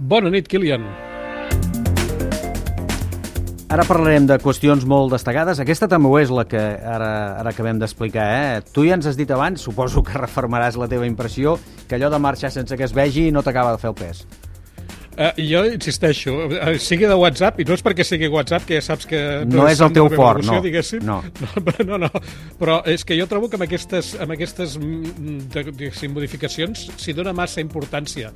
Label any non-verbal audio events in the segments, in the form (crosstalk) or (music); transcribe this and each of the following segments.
Bona nit, Kilian. Ara parlarem de qüestions molt destacades. Aquesta també ho és la que ara, ara acabem d'explicar. Eh? Tu ja ens has dit abans, suposo que reformaràs la teva impressió, que allò de marxar sense que es vegi no t'acaba de fer el pes. Uh, jo insisteixo, uh, sigui de WhatsApp, i no és perquè sigui WhatsApp, que ja saps que... No, no és el teu fort, no. No. (laughs) no. No, no, però és que jo trobo que amb aquestes, amb aquestes mm, de, modificacions s'hi dona massa importància.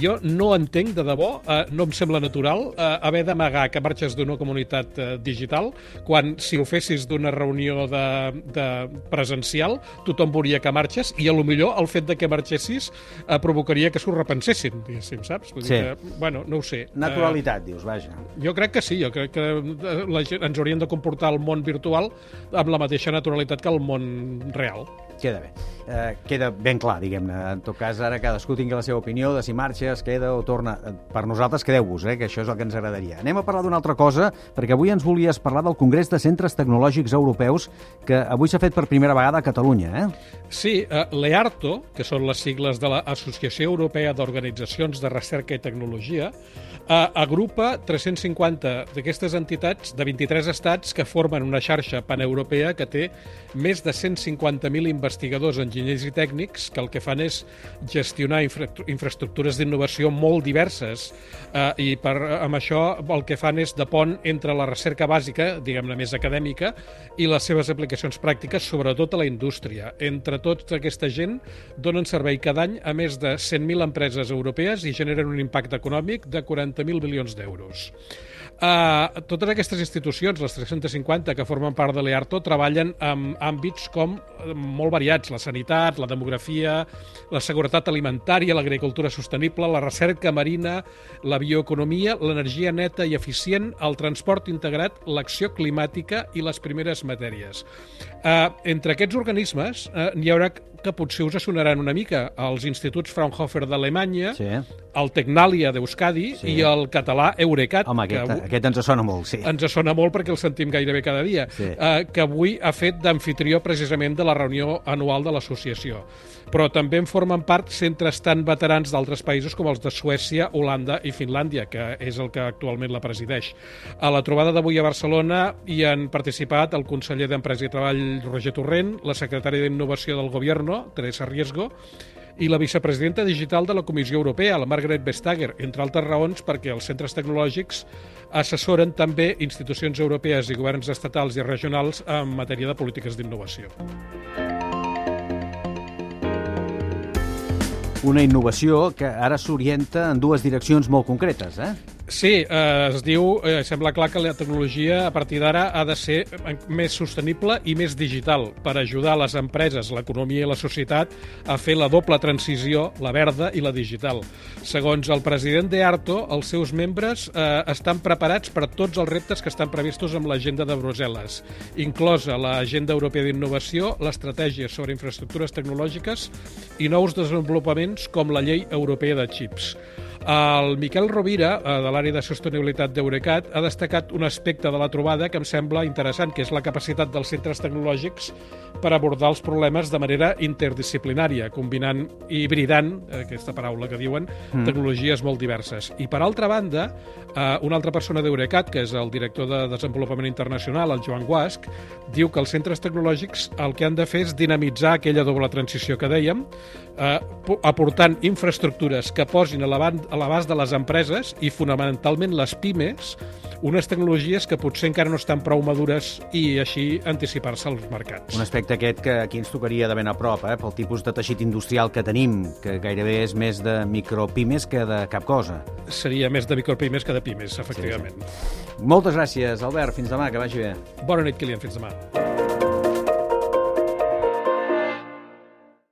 Jo no entenc, de debò, uh, no em sembla natural uh, haver d'amagar que marxes d'una comunitat uh, digital quan, si ho fessis d'una reunió de, de presencial, tothom veuria que marxes i, a lo millor, el fet de que marxessis uh, provocaria que s'ho repensessin, diguéssim, saps? Vull sí. dir que, bueno, bueno, no ho sé. Naturalitat, uh, dius, vaja. Jo crec que sí, jo crec que la ens hauríem de comportar al món virtual amb la mateixa naturalitat que el món real. Queda bé. Uh, queda ben clar, diguem-ne. En tot cas, ara cadascú tingui la seva opinió de si marxa, es queda o torna. Eh, per nosaltres, quedeu-vos, eh, que això és el que ens agradaria. Anem a parlar d'una altra cosa, perquè avui ens volies parlar del Congrés de Centres Tecnològics Europeus, que avui s'ha fet per primera vegada a Catalunya, eh? Sí, uh, l'EARTO, que són les sigles de l'Associació Europea d'Organitzacions de Recerca i Tecnologia, uh, agrupa 350 d'aquestes entitats de 23 estats que formen una xarxa paneuropea que té més de 150.000 investigadors, enginyers i tècnics que el que fan és gestionar infra infraestructures d'innovació molt diverses eh, i per, amb això el que fan és de pont entre la recerca bàsica, diguem-ne més acadèmica, i les seves aplicacions pràctiques, sobretot a la indústria. Entre tota aquesta gent donen servei cada any a més de 100.000 empreses europees i generen un impacte econòmic de 40.000 milions d'euros. Uh, totes aquestes institucions, les 350 que formen part de l'EARTO, treballen en àmbits com eh, molt variats, la sanitat, la demografia, la seguretat alimentària, l'agricultura sostenible, la recerca marina, la bioeconomia, l'energia neta i eficient, el transport integrat, l'acció climàtica i les primeres matèries. Uh, entre aquests organismes uh, n'hi haurà que potser us sonaran una mica els instituts Fraunhofer d'Alemanya, sí. el Tecnàlia d'Euskadi sí. i el català Eurecat. Home, aquest, que, aquest ens sona molt, sí. Ens sona molt perquè el sentim gairebé cada dia, sí. eh, que avui ha fet d'anfitrió precisament de la reunió anual de l'associació. Però també en formen part centres tan veterans d'altres països com els de Suècia, Holanda i Finlàndia, que és el que actualment la presideix. A la trobada d'avui a Barcelona hi han participat el conseller d'Empresa i Treball, Roger Torrent, la secretària d'Innovació del Govern, Gobierno, Teresa Riesgo, i la vicepresidenta digital de la Comissió Europea, la Margaret Vestager, entre altres raons perquè els centres tecnològics assessoren també institucions europees i governs estatals i regionals en matèria de polítiques d'innovació. Una innovació que ara s'orienta en dues direccions molt concretes, eh? Sí, eh, es diu, eh, sembla clar que la tecnologia a partir d'ara ha de ser més sostenible i més digital per ajudar les empreses, l'economia i la societat a fer la doble transició, la verda i la digital. Segons el president d'EARTO, els seus membres eh, estan preparats per tots els reptes que estan previstos amb l'agenda de Brussel·les, inclosa l'agenda europea d'innovació, l'estratègia sobre infraestructures tecnològiques i nous desenvolupaments com la llei europea de xips. El Miquel Rovira, eh, de l'àrea de sostenibilitat d'Eurecat, ha destacat un aspecte de la trobada que em sembla interessant, que és la capacitat dels centres tecnològics per abordar els problemes de manera interdisciplinària, combinant i hibridant, eh, aquesta paraula que diuen, mm. tecnologies molt diverses. I, per altra banda, eh, una altra persona d'Eurecat, que és el director de Desenvolupament Internacional, el Joan Guasc, diu que els centres tecnològics el que han de fer és dinamitzar aquella doble transició que dèiem, aportant infraestructures que posin a l'abast de les empreses i fonamentalment les pimes unes tecnologies que potser encara no estan prou madures i així anticipar-se als mercats. Un aspecte aquest que aquí ens tocaria de ben a prop, eh, pel tipus de teixit industrial que tenim, que gairebé és més de micropimes que de cap cosa. Seria més de micropimes que de pimes, efectivament. Sí, sí. Moltes gràcies, Albert. Fins demà, que vagi bé. Bona nit, Kilian. Fins demà.